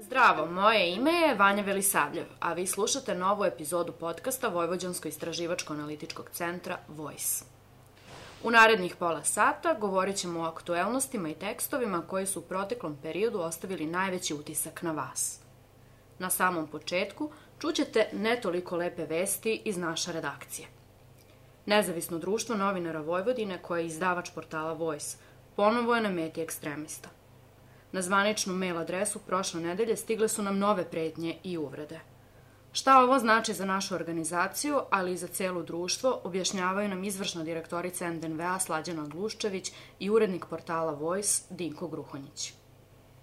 Zdravo, moje ime je Vanja Velisavljev, a vi slušate novu epizodu podcasta Vojvođansko-istraživačko-analitičkog centra Voice. U narednih pola sata govorit ćemo o aktuelnostima i tekstovima koji su u proteklom periodu ostavili najveći utisak na vas. Na samom početku čućete ne toliko lepe vesti iz naše redakcije. Nezavisno društvo novinara Vojvodine, koje je izdavač portala Voice, ponovo je na meti ekstremista. Na zvaničnu mail adresu prošle nedelje stigle su nam nove pretnje i uvrede – Šta ovo znači za našu organizaciju, ali i za celo društvo, objašnjavaju nam izvršna direktorica NDNV-a Slađana Gluščević i urednik portala Voice Dinko Gruhonjić.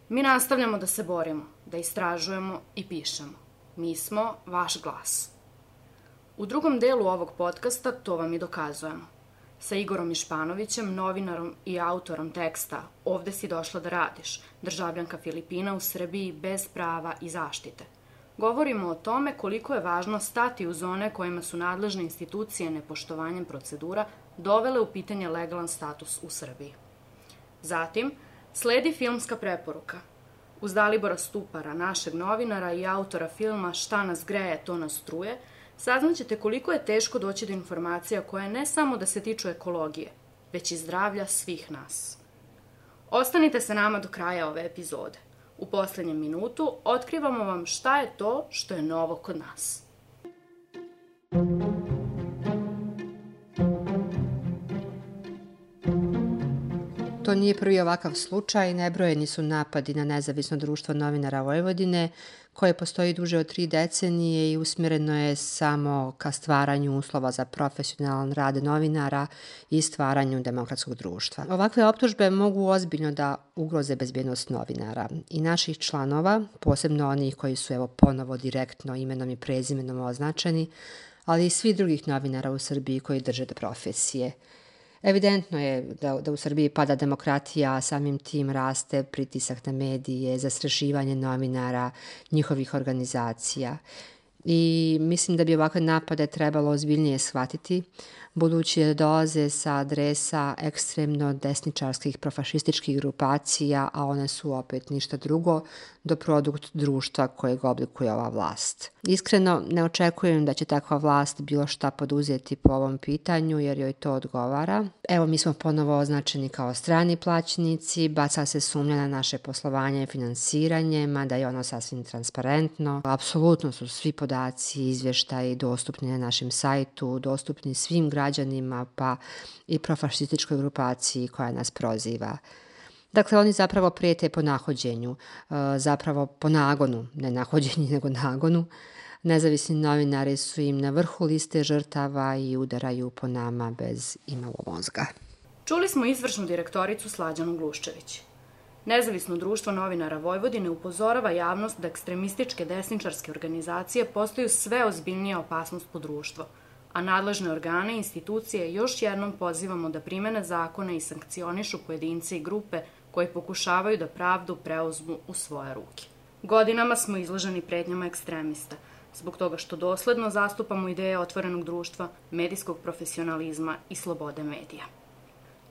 Mi nastavljamo da se borimo, da istražujemo i pišemo. Mi smo vaš glas. U drugom delu ovog podcasta to vam i dokazujemo. Sa Igorom Išpanovićem, novinarom i autorom teksta Ovde si došla da radiš, državljanka Filipina u Srbiji bez prava i zaštite – govorimo o tome koliko je važno stati u zone kojima su nadležne institucije nepoštovanjem procedura dovele u pitanje legalan status u Srbiji. Zatim, sledi filmska preporuka. Uz Dalibora Stupara, našeg novinara i autora filma Šta nas greje, to nas struje, saznaćete koliko je teško doći do informacija koje ne samo da se tiču ekologije, već i zdravlja svih nas. Ostanite sa nama do kraja ove epizode. U poslednjem minutu otkrivamo vam šta je to što je novo kod nas. To nije prvi ovakav slučaj, nebrojeni su napadi na nezavisno društvo novinara Vojvodine, koje postoji duže od tri decenije i usmjereno je samo ka stvaranju uslova za profesionalan rad novinara i stvaranju demokratskog društva. Ovakve optužbe mogu ozbiljno da ugroze bezbjednost novinara i naših članova, posebno onih koji su evo ponovo direktno imenom i prezimenom označeni, ali i svi drugih novinara u Srbiji koji drže do profesije – Evidentno je da, da u Srbiji pada demokratija, a samim tim raste pritisak na medije, zastrašivanje novinara, njihovih organizacija. I mislim da bi ovakve napade trebalo ozbiljnije shvatiti, budući da dolaze sa adresa ekstremno desničarskih profašističkih grupacija, a one su opet ništa drugo do produkt društva kojeg oblikuje ova vlast. Iskreno ne očekujem da će takva vlast bilo šta poduzeti po ovom pitanju jer joj to odgovara. Evo mi smo ponovo označeni kao strani plaćnici, baca se sumnja na naše poslovanje i finansiranje, mada je ono sasvim transparentno. Apsolutno su svi podaci i izvještaji dostupni na našem sajtu, dostupni svim građanima pa i profašističkoj grupaciji koja nas proziva. Dakle, oni zapravo prijete po nahođenju, e, zapravo po nagonu, ne nahođenju, nego nagonu. Nezavisni novinari su im na vrhu liste žrtava i udaraju po nama bez imalo mozga. Čuli smo izvršnu direktoricu Slađanu Gluščević. Nezavisno društvo novinara Vojvodine upozorava javnost da ekstremističke desničarske organizacije postaju sve ozbiljnija opasnost po društvo, a nadležne organe i institucije još jednom pozivamo da primene zakone i sankcionišu pojedince i grupe koji pokušavaju da pravdu preuzmu u svoje ruke. Godinama smo izloženi prednjama ekstremista, zbog toga što dosledno zastupamo ideje otvorenog društva, medijskog profesionalizma i slobode medija.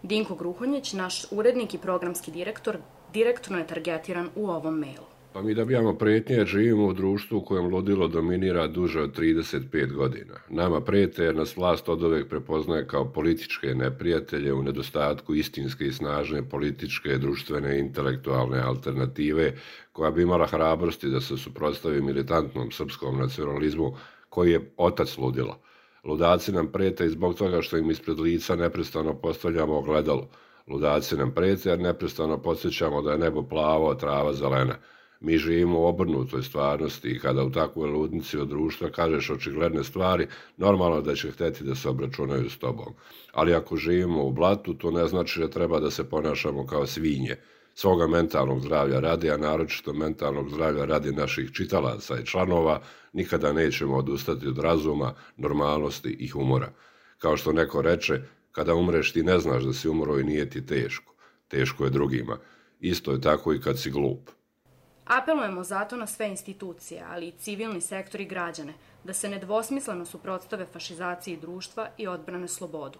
Dinko Gruhonjić, naš urednik i programski direktor, direktno je targetiran u ovom mailu. Pa mi dobijamo pretnje jer živimo u društvu u kojem ludilo dominira duže od 35 godina. Nama prete jer nas vlast od uvek prepoznaje kao političke neprijatelje u nedostatku istinske i snažne političke, društvene i intelektualne alternative koja bi imala hrabrosti da se suprostavi militantnom srpskom nacionalizmu koji je otac ludila. Ludaci nam prete i zbog toga što im ispred lica neprestano postavljamo ogledalo. Ludaci nam prete jer neprestano podsjećamo da je nebo plavo, a trava zelena – mi živimo u obrnutoj stvarnosti i kada u takvoj ludnici od društva kažeš očigledne stvari, normalno da će hteti da se obračunaju s tobom. Ali ako živimo u blatu, to ne znači da treba da se ponašamo kao svinje. Svoga mentalnog zdravlja radi, a naročito mentalnog zdravlja radi naših čitalaca i članova, nikada nećemo odustati od razuma, normalnosti i humora. Kao što neko reče, kada umreš ti ne znaš da si umro i nije ti teško. Teško je drugima. Isto je tako i kad si glup. Apelujemo zato na sve institucije, ali i civilni sektor i građane, da se nedvosmisleno suprotstave fašizaciji društva i odbrane slobodu.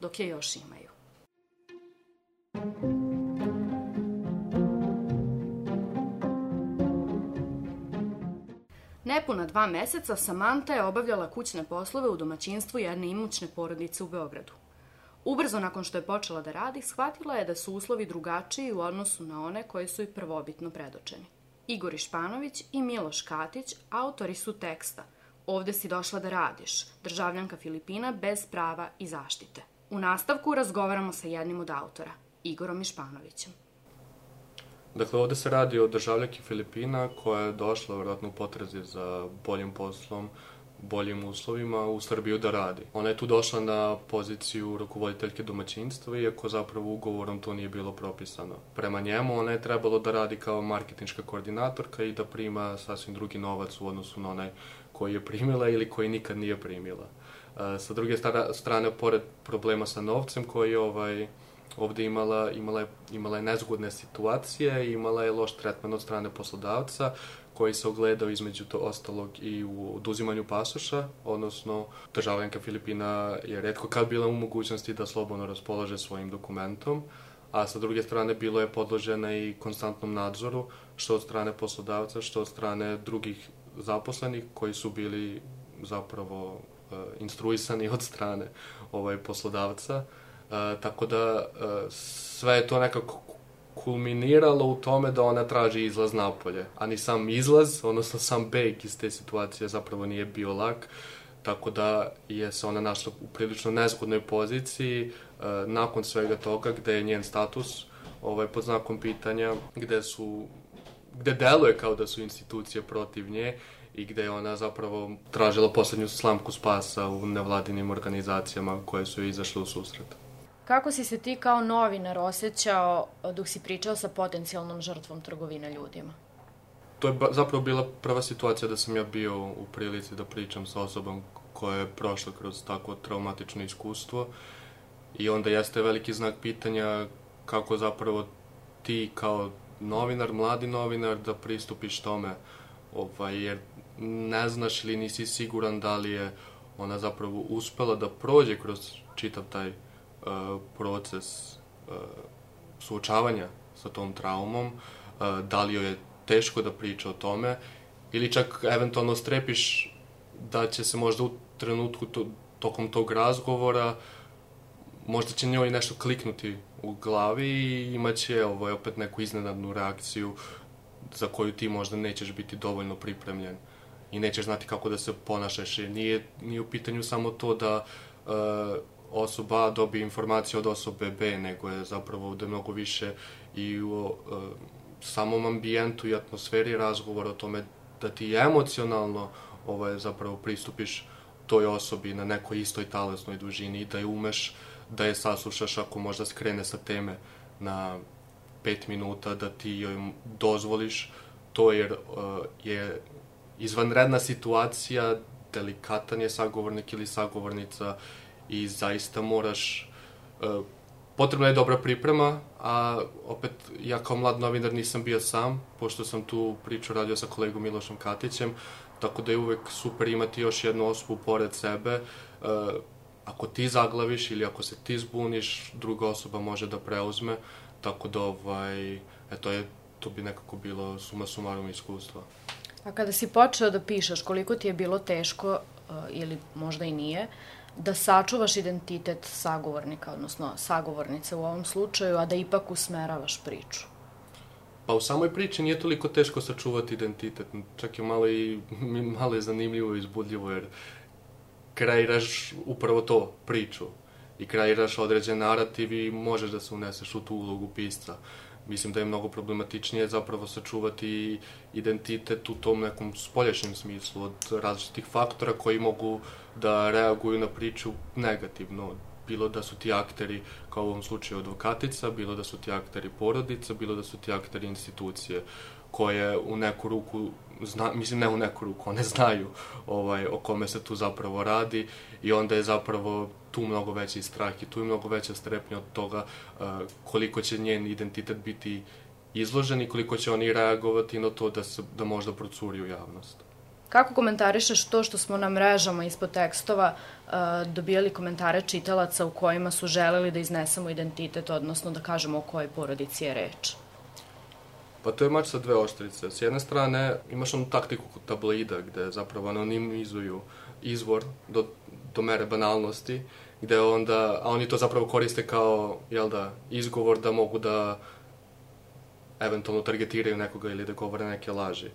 dok je još imaju. Nepuna dva meseca Samanta je obavljala kućne poslove u domaćinstvu jedne imućne porodice u Beogradu. Ubrzo nakon što je počela da radi, shvatila je da su uslovi drugačiji u odnosu na one koji su i prvobitno predočeni. Igor Išpanović i Miloš Katić autori su teksta Ovde si došla da radiš, državljanka Filipina bez prava i zaštite. U nastavku razgovaramo sa jednim od autora, Igorom Išpanovićem. Dakle, ovde se radi o državljaki Filipina koja je došla vjerojatno u potrazi za boljim poslom, boljim uslovima u Srbiju da radi. Ona je tu došla na poziciju rukovoditeljke domaćinstva, iako zapravo ugovorom to nije bilo propisano. Prema njemu ona je trebalo da radi kao marketinška koordinatorka i da prima sasvim drugi novac u odnosu na onaj koji je primila ili koji nikad nije primila. E, sa druge strane, pored problema sa novcem koji je ovaj, ovde imala, imala, je, imala je nezgodne situacije, imala je loš tretman od strane poslodavca, koji se ogledao između to ostalog i u oduzimanju pasoša, odnosno državljanka Filipina je redko kad bila u mogućnosti da slobodno raspolaže svojim dokumentom, a sa druge strane bilo je podložena i konstantnom nadzoru, što od strane poslodavca, što od strane drugih zaposlenih koji su bili zapravo uh, instruisani od strane ovaj poslodavca. Uh, tako da uh, sve je to nekako kulminiralo u tome da ona traži izlaz napolje, a ni sam izlaz, odnosno sam beg iz te situacije zapravo nije bio lak, tako da je se ona našla u prilično nezgodnoj poziciji e, nakon svega toga gde je njen status ovaj, pod znakom pitanja, gde su gde deluje kao da su institucije protiv nje i gde je ona zapravo tražila poslednju slamku spasa u nevladinim organizacijama koje su izašle u susret. Kako si se ti kao novinar osjećao dok si pričao sa potencijalnom žrtvom trgovine ljudima? To je zapravo bila prva situacija da sam ja bio u prilici da pričam sa osobom koja je prošla kroz tako traumatično iskustvo i onda jeste veliki znak pitanja kako zapravo ti kao novinar, mladi novinar, da pristupiš tome, ovaj, jer ne znaš ili nisi siguran da li je ona zapravo uspela da prođe kroz čitav taj proces suočavanja sa tom traumom, da li joj je teško da priča o tome, ili čak eventualno strepiš da će se možda u trenutku to, tokom tog razgovora možda će njoj nešto kliknuti u glavi i imaće ovaj, opet neku iznenadnu reakciju za koju ti možda nećeš biti dovoljno pripremljen i nećeš znati kako da se ponašaš. Nije, nije u pitanju samo to da uh, osoba A dobije informaciju od osobe B, nego je zapravo ovde mnogo više i u uh, samom ambijentu i atmosferi razgovora o tome da ti emocionalno ovaj, zapravo pristupiš toj osobi na nekoj istoj talesnoj dužini i da je umeš da je saslušaš ako možda skrene sa teme na pet minuta, da ti joj dozvoliš to jer uh, je izvanredna situacija, delikatan je sagovornik ili sagovornica i zaista moraš uh, potrebna je dobra priprema, a opet ja kao mlad novinar nisam bio sam, pošto sam tu priču radio sa kolegom Milošom Katićem, tako da je uvek super imati još jednu osobu pored sebe. Uh, ako ti zaglaviš ili ako se ti zbuniš, druga osoba može da preuzme, tako da ovaj, eto je, to bi nekako bilo suma sumarum iskustva. A kada si počeo da pišeš, koliko ti je bilo teško, uh, ili možda i nije, da sačuvaš identitet sagovornika, odnosno sagovornice u ovom slučaju, a da ipak usmeravaš priču? Pa u samoj priči nije toliko teško sačuvati identitet, čak je malo i malo je zanimljivo i izbudljivo, jer kreiraš upravo to, priču, i kreiraš određen narativ i možeš da se uneseš u tu ulogu pisca. Mislim da je mnogo problematičnije zapravo sačuvati identitet u tom nekom spoljašnjem smislu od različitih faktora koji mogu da reaguju na priču negativno. Bilo da su ti akteri, kao u ovom slučaju advokatica, bilo da su ti akteri porodica, bilo da su ti akteri institucije koje u neku ruku zna, mislim ne u neku ruku, one znaju ovaj, o kome se tu zapravo radi i onda je zapravo tu mnogo veći strah i tu je mnogo veća strepnja od toga uh, koliko će njen identitet biti izložen i koliko će oni reagovati na to da, se, da možda procuri u javnost. Kako komentarišeš to što smo na mrežama ispod tekstova uh, dobijali komentare čitalaca u kojima su želeli da iznesemo identitet, odnosno da kažemo o kojoj porodici je reč? Pa to je mač sa dve oštrice. S jedne strane imaš onu taktiku kod tabloida gde zapravo anonimizuju izvor do, do mere banalnosti, gde onda, a oni to zapravo koriste kao, jel da, izgovor da mogu da eventualno targetiraju nekoga ili da govore neke laži.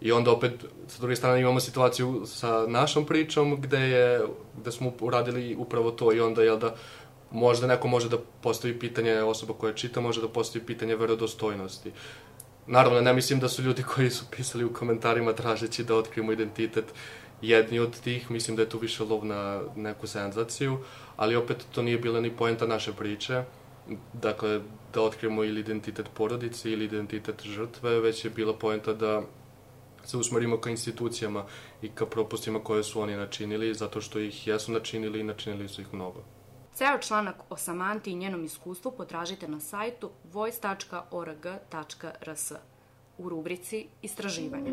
I onda opet, sa druge strane, imamo situaciju sa našom pričom gde, je, gde smo uradili upravo to i onda, jel da, možda neko može da postavi pitanje, osoba koja čita može da postavi pitanje verodostojnosti. Naravno, ne mislim da su ljudi koji su pisali u komentarima tražeći da otkrijemo identitet jedni od tih, mislim da je tu više lov na neku senzaciju, ali opet to nije bila ni poenta naše priče, dakle, da otkrijemo ili identitet porodice ili identitet žrtve, već je bila poenta da se usmerimo ka institucijama i ka propustima koje su oni načinili, zato što ih jesu načinili i načinili su ih mnogo. Ceo članak o Samanti i njenom iskustvu potražite na sajtu voice.org.rs u rubrici Istraživanje.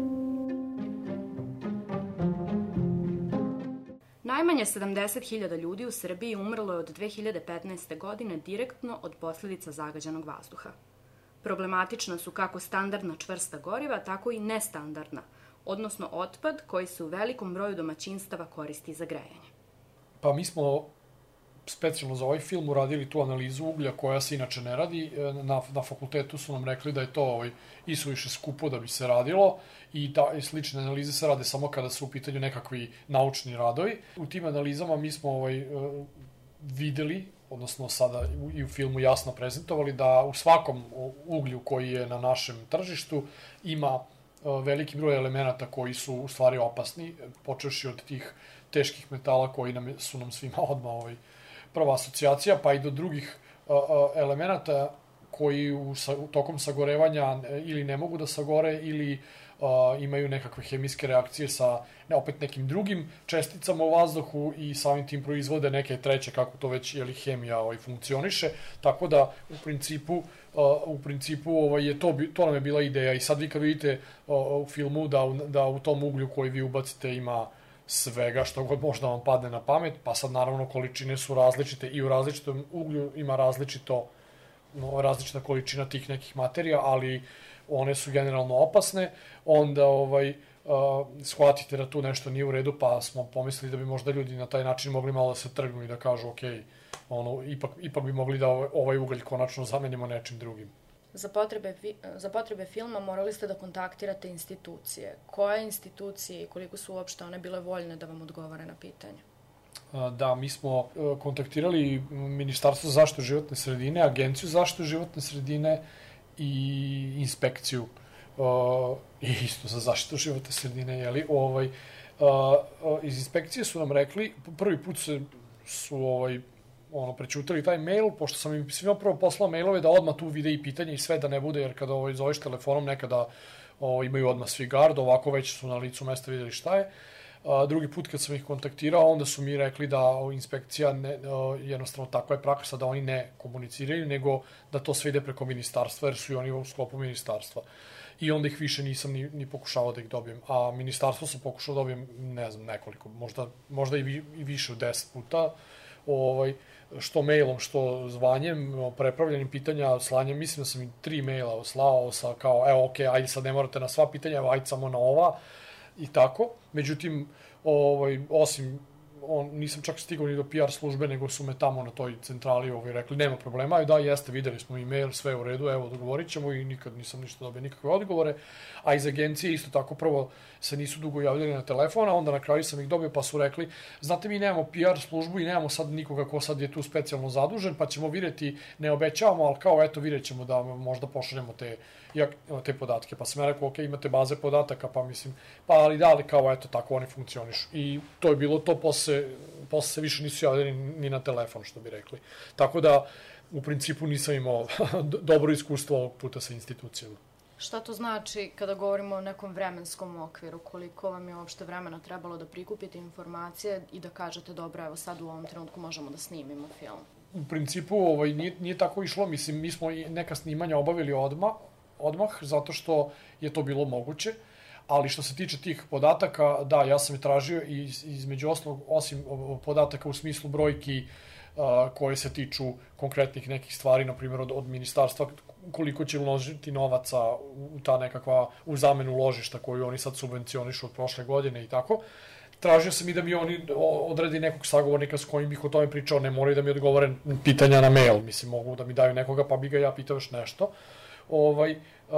Najmanje 70.000 ljudi u Srbiji umrlo je od 2015. godine direktno od posledica zagađenog vazduha. Problematična su kako standardna čvrsta goriva, tako i nestandardna, odnosno otpad koji se u velikom broju domaćinstava koristi za grejanje. Pa mi smo specijalno za ovaj film uradili tu analizu uglja koja se inače ne radi. E, na, na fakultetu su nam rekli da je to ovaj, isuviše skupo da bi se radilo i, da, i slične analize se rade samo kada su u pitanju nekakvi naučni radovi. U tim analizama mi smo ovaj, e, videli odnosno sada i u filmu jasno prezentovali da u svakom uglju koji je na našem tržištu ima e, veliki broj elemenata koji su u stvari opasni, počeši od tih teških metala koji nam su nam svima odmah ovaj, prva asocijacija, pa i do drugih elemenata koji u, tokom sagorevanja ili ne mogu da sagore ili imaju nekakve hemijske reakcije sa ne, opet nekim drugim česticama u vazduhu i samim tim proizvode neke treće, kako to već je li hemija ovaj, funkcioniše, tako da u principu u principu ovaj, je to, to nam je bila ideja. I sad vi kad vidite u filmu da, da u tom uglju koji vi ubacite ima svega što god možda vam padne na pamet, pa sad naravno količine su različite i u različitom uglju ima različito no, različita količina tih nekih materija, ali one su generalno opasne, onda ovaj, uh, shvatite da tu nešto nije u redu, pa smo pomislili da bi možda ljudi na taj način mogli malo da se trgnu i da kažu, ok, ono, ipak, ipak bi mogli da ovaj, ovaj ugalj konačno zamenimo nečim drugim. Za potrebe, za potrebe filma morali ste da kontaktirate institucije. Koje institucije i koliko su uopšte one bile voljne da vam odgovore na pitanje? Da, mi smo uh, kontaktirali Ministarstvo za zaštitu životne sredine, Agenciju za zaštitu životne sredine, i inspekciju uh, i isto za zaštitu životne sredine, jeli, ovaj, uh, iz inspekcije su nam rekli, prvi put se su ovaj, ono, prećutali taj mail, pošto sam im svima prvo poslao mailove da odmah tu vide i pitanje i sve da ne bude, jer kada ovaj, zoveš telefonom nekada ovaj, imaju odmah svi gard, ovako već su na licu mesta videli šta je. A, drugi put kad sam ih kontaktirao, onda su mi rekli da inspekcija ne, jednostavno takva je praksa da oni ne komuniciraju, nego da to sve ide preko ministarstva, jer su i oni u sklopu ministarstva. I onda ih više nisam ni, ni pokušavao da ih dobijem. A ministarstvo sam pokušao da dobijem, ne znam, nekoliko, možda, možda i, vi, i više od deset puta. Ovaj, što mailom, što zvanjem, prepravljanjem pitanja, slanjem, mislim da sam i tri maila slao sa kao, evo, ok, ajde sad ne morate na sva pitanja, evo, ajde samo na ova i tako. Međutim, ovaj, osim on, nisam čak stigao ni do PR službe, nego su me tamo na toj centrali ovaj, rekli, nema problema, da, jeste, videli smo e-mail, sve u redu, evo, dogovorit ćemo i nikad nisam ništa dobio nikakve odgovore, a iz agencije isto tako prvo se nisu dugo javljali na telefon, a onda na kraju sam ih dobio pa su rekli, znate mi nemamo PR službu i nemamo sad nikoga ko sad je tu specijalno zadužen, pa ćemo videti, ne obećavamo, ali kao eto vidjet ćemo da možda pošaljemo te te podatke. Pa sam ja rekao, ok, imate baze podataka, pa mislim, pa ali da, ali kao, eto, tako oni funkcionišu. I to je bilo to, posle, posle se više nisu javljali ni na telefon, što bi rekli. Tako da, u principu nisam imao dobro iskustvo ovog puta sa institucijama. Šta to znači kada govorimo o nekom vremenskom okviru? Koliko vam je uopšte vremena trebalo da prikupite informacije i da kažete dobro, evo sad u ovom trenutku možemo da snimimo film? U principu ovaj, nije, nije tako išlo, mislim, mi smo neka snimanja obavili odma, odmah, zato što je to bilo moguće, Ali što se tiče tih podataka, da, ja sam i tražio i između osnovog, osim podataka u smislu brojki koje se tiču konkretnih nekih stvari, na primjer od, od ministarstva, koliko će uložiti novaca u ta nekakva, u zamenu ložišta koju oni sad subvencionišu od prošle godine i tako. Tražio sam i da mi oni odredi nekog sagovornika s kojim bih o tome pričao, ne moraju da mi odgovore pitanja na mail, mislim, mogu da mi daju nekoga, pa bi ga ja pitao još nešto. Ovaj, uh,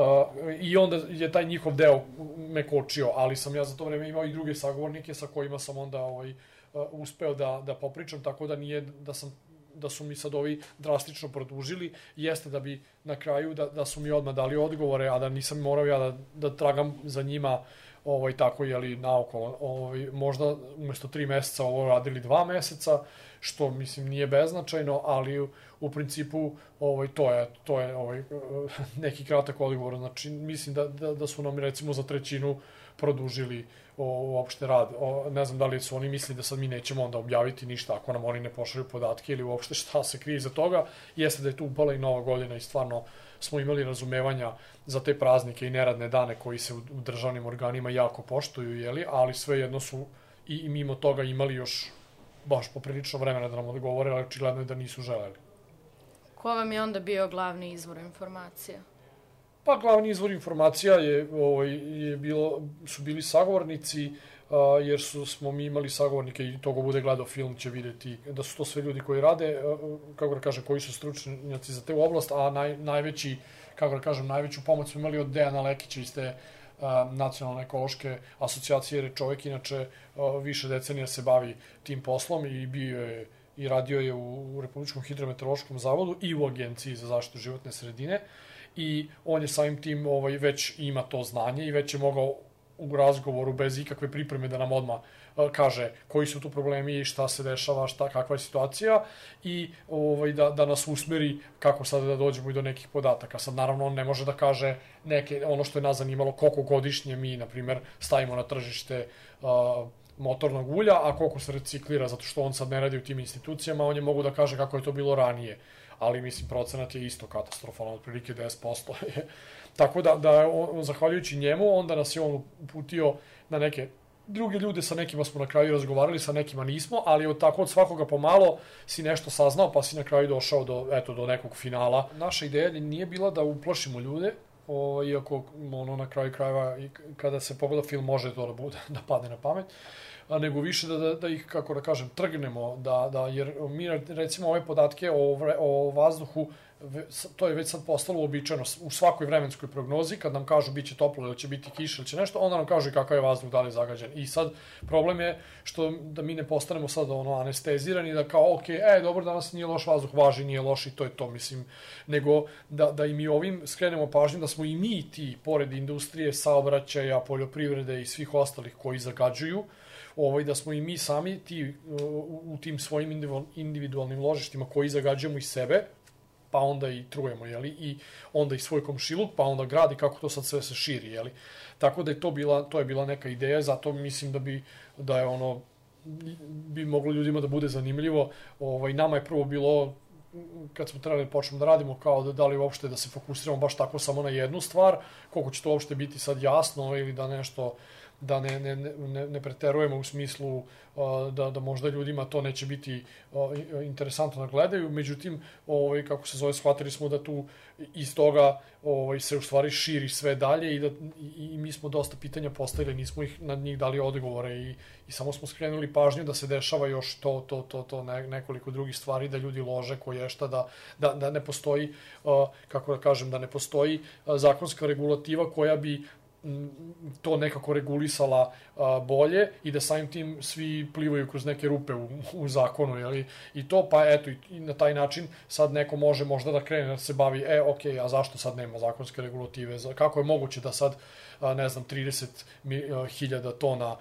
I onda je taj njihov deo me kočio, ali sam ja za to vreme imao i druge sagovornike sa kojima sam onda ovaj, uh, uspeo da, da popričam, tako da nije da sam da su mi sad ovi drastično produžili, jeste da bi na kraju da, da su mi odmah dali odgovore, a da nisam morao ja da, da tragam za njima ovaj, tako je li naokolo, ovaj, možda umesto tri meseca ovo radili dva meseca, što mislim nije beznačajno, ali u, u principu ovaj, to je, to je ovaj, neki kratak odgovor, znači mislim da, da, da su nam recimo za trećinu produžili o, uopšte rad. O, ne znam da li su oni misli da sad mi nećemo onda objaviti ništa ako nam oni ne pošalju podatke ili uopšte šta se krije za toga. Jeste da je tu upala i nova godina i stvarno smo imali razumevanja za te praznike i neradne dane koji se u, u državnim organima jako poštuju, jeli, ali svejedno su i, i mimo toga imali još baš poprilično vremena da nam odgovore, ali očigledno je da nisu želeli. Ko vam je onda bio glavni izvor informacija? Pa glavni izvor informacija je, ovaj, je bilo, su bili sagovornici, a, jer su, smo mi imali sagovornike i togo bude gledao film će videti da su to sve ljudi koji rade, kako da kažem, koji su stručnjaci za te oblast, a naj, najveći, kako da kažem, najveću pomoć smo imali od Dejana Lekića iz te nacionalne ekološke asocijacije, jer je čovjek inače više decenija se bavi tim poslom i bio je i radio je u Republičkom hidrometeorološkom zavodu i u Agenciji za zaštitu životne sredine i on je samim tim ovaj, već ima to znanje i već je mogao u razgovoru bez ikakve pripreme da nam odma kaže koji su tu problemi šta se dešava, šta kakva je situacija i ovaj da da nas usmeri kako sad da dođemo i do nekih podataka. Sad naravno on ne može da kaže neke ono što je nas zanimalo koliko godišnje mi na primer stavimo na tržište uh, motornog ulja, a koliko se reciklira, zato što on sad ne radi u tim institucijama, on je mogu da kaže kako je to bilo ranije ali mislim procenat je isto katastrofalan, otprilike 10%. Tako da, da on, zahvaljujući njemu, onda nas je on uputio na neke druge ljude, sa nekima smo na kraju razgovarali, sa nekima nismo, ali od tako od svakoga pomalo si nešto saznao, pa si na kraju došao do, eto, do nekog finala. Naša ideja nije bila da uplašimo ljude, o, iako ono na kraju krajeva kada se pogleda film može to da bude da padne na pamet a nego više da, da, da ih, kako da kažem, trgnemo, da, da, jer mi recimo ove podatke o, vre, o vazduhu, to je već sad postalo uobičajeno u svakoj vremenskoj prognozi, kad nam kažu biće toplo ili će biti kiša ili će nešto, onda nam kažu i kakav je vazduh, da li je zagađen. I sad problem je što da mi ne postanemo sad ono anestezirani, da kao, ok, e, dobro, danas nije loš vazduh, važi, nije loš i to je to, mislim, nego da, da i mi ovim skrenemo pažnju da smo i mi ti, pored industrije, saobraćaja, poljoprivrede i svih ostalih koji zagađuju, ovaj, da smo i mi sami ti, u, u tim svojim individualnim ložištima koji zagađujemo i sebe, pa onda i trujemo, jeli, i onda i svoj komšiluk, pa onda gradi kako to sad sve se širi, jeli. Tako da je to bila, to je bila neka ideja, zato mislim da bi, da je ono, bi moglo ljudima da bude zanimljivo. Ovaj, nama je prvo bilo kad smo trebali da počnemo da radimo kao da, da li uopšte da se fokusiramo baš tako samo na jednu stvar, koliko će to uopšte biti sad jasno ili da nešto da ne, ne, ne, ne preterujemo u smislu uh, da, da možda ljudima to neće biti uh, interesantno da gledaju, međutim, ovaj, kako se zove, shvatili smo da tu iz toga ovaj, se u stvari širi sve dalje i, da, i, mi smo dosta pitanja postavili, nismo ih na njih dali odgovore i, i samo smo skrenuli pažnju da se dešava još to, to, to, to ne, nekoliko drugih stvari, da ljudi lože koje šta, da, da, da ne postoji, uh, kako da kažem, da ne postoji zakonska regulativa koja bi to nekako regulisala a, bolje i da samim tim svi plivaju kroz neke rupe u, u zakonu, jeli? I to, pa eto, i, i na taj način sad neko može možda da krene da se bavi, e, ok, a zašto sad nema zakonske regulative, kako je moguće da sad ne znam, 30.000 tona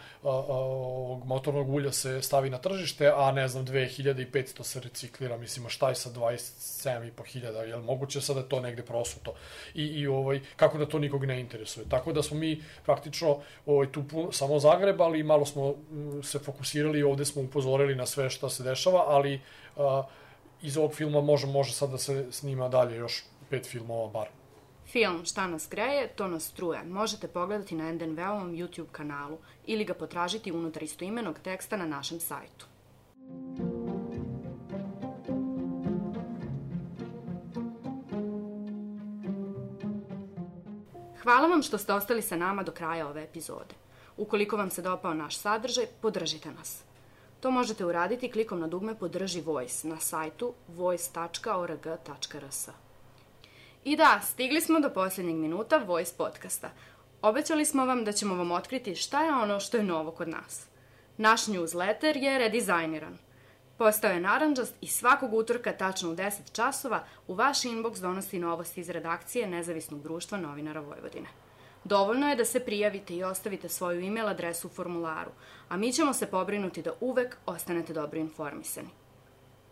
motornog ulja se stavi na tržište, a ne znam, 2500 se reciklira, mislim, šta je sa 27.500, je li moguće sada to negde prosuto? I, i ovaj, kako da to nikog ne interesuje? Tako da smo mi praktično ovaj, tu samo zagrebali, malo smo se fokusirali, ovde smo upozorili na sve šta se dešava, ali a, iz ovog filma može, može sad da se snima dalje još pet filmova bar. Film Šta nas greje, to nas struje možete pogledati na NDNV-ovom YouTube kanalu ili ga potražiti unutar istoimenog teksta na našem sajtu. Hvala vam što ste ostali sa nama do kraja ove epizode. Ukoliko vam se dopao naš sadržaj, podržite nas. To možete uraditi klikom na dugme Podrži Voice na sajtu voice.org.rs. I da, stigli smo do posljednjeg minuta Voice podcasta. Obećali smo vam da ćemo vam otkriti šta je ono što je novo kod nas. Naš newsletter je redizajniran. Postao je naranđast i svakog utorka tačno u 10 časova u vaš inbox donosi novosti iz redakcije Nezavisnog društva novinara Vojvodine. Dovoljno je da se prijavite i ostavite svoju e-mail adresu u formularu, a mi ćemo se pobrinuti da uvek ostanete dobro informisani.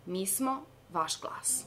Mi smo vaš glas.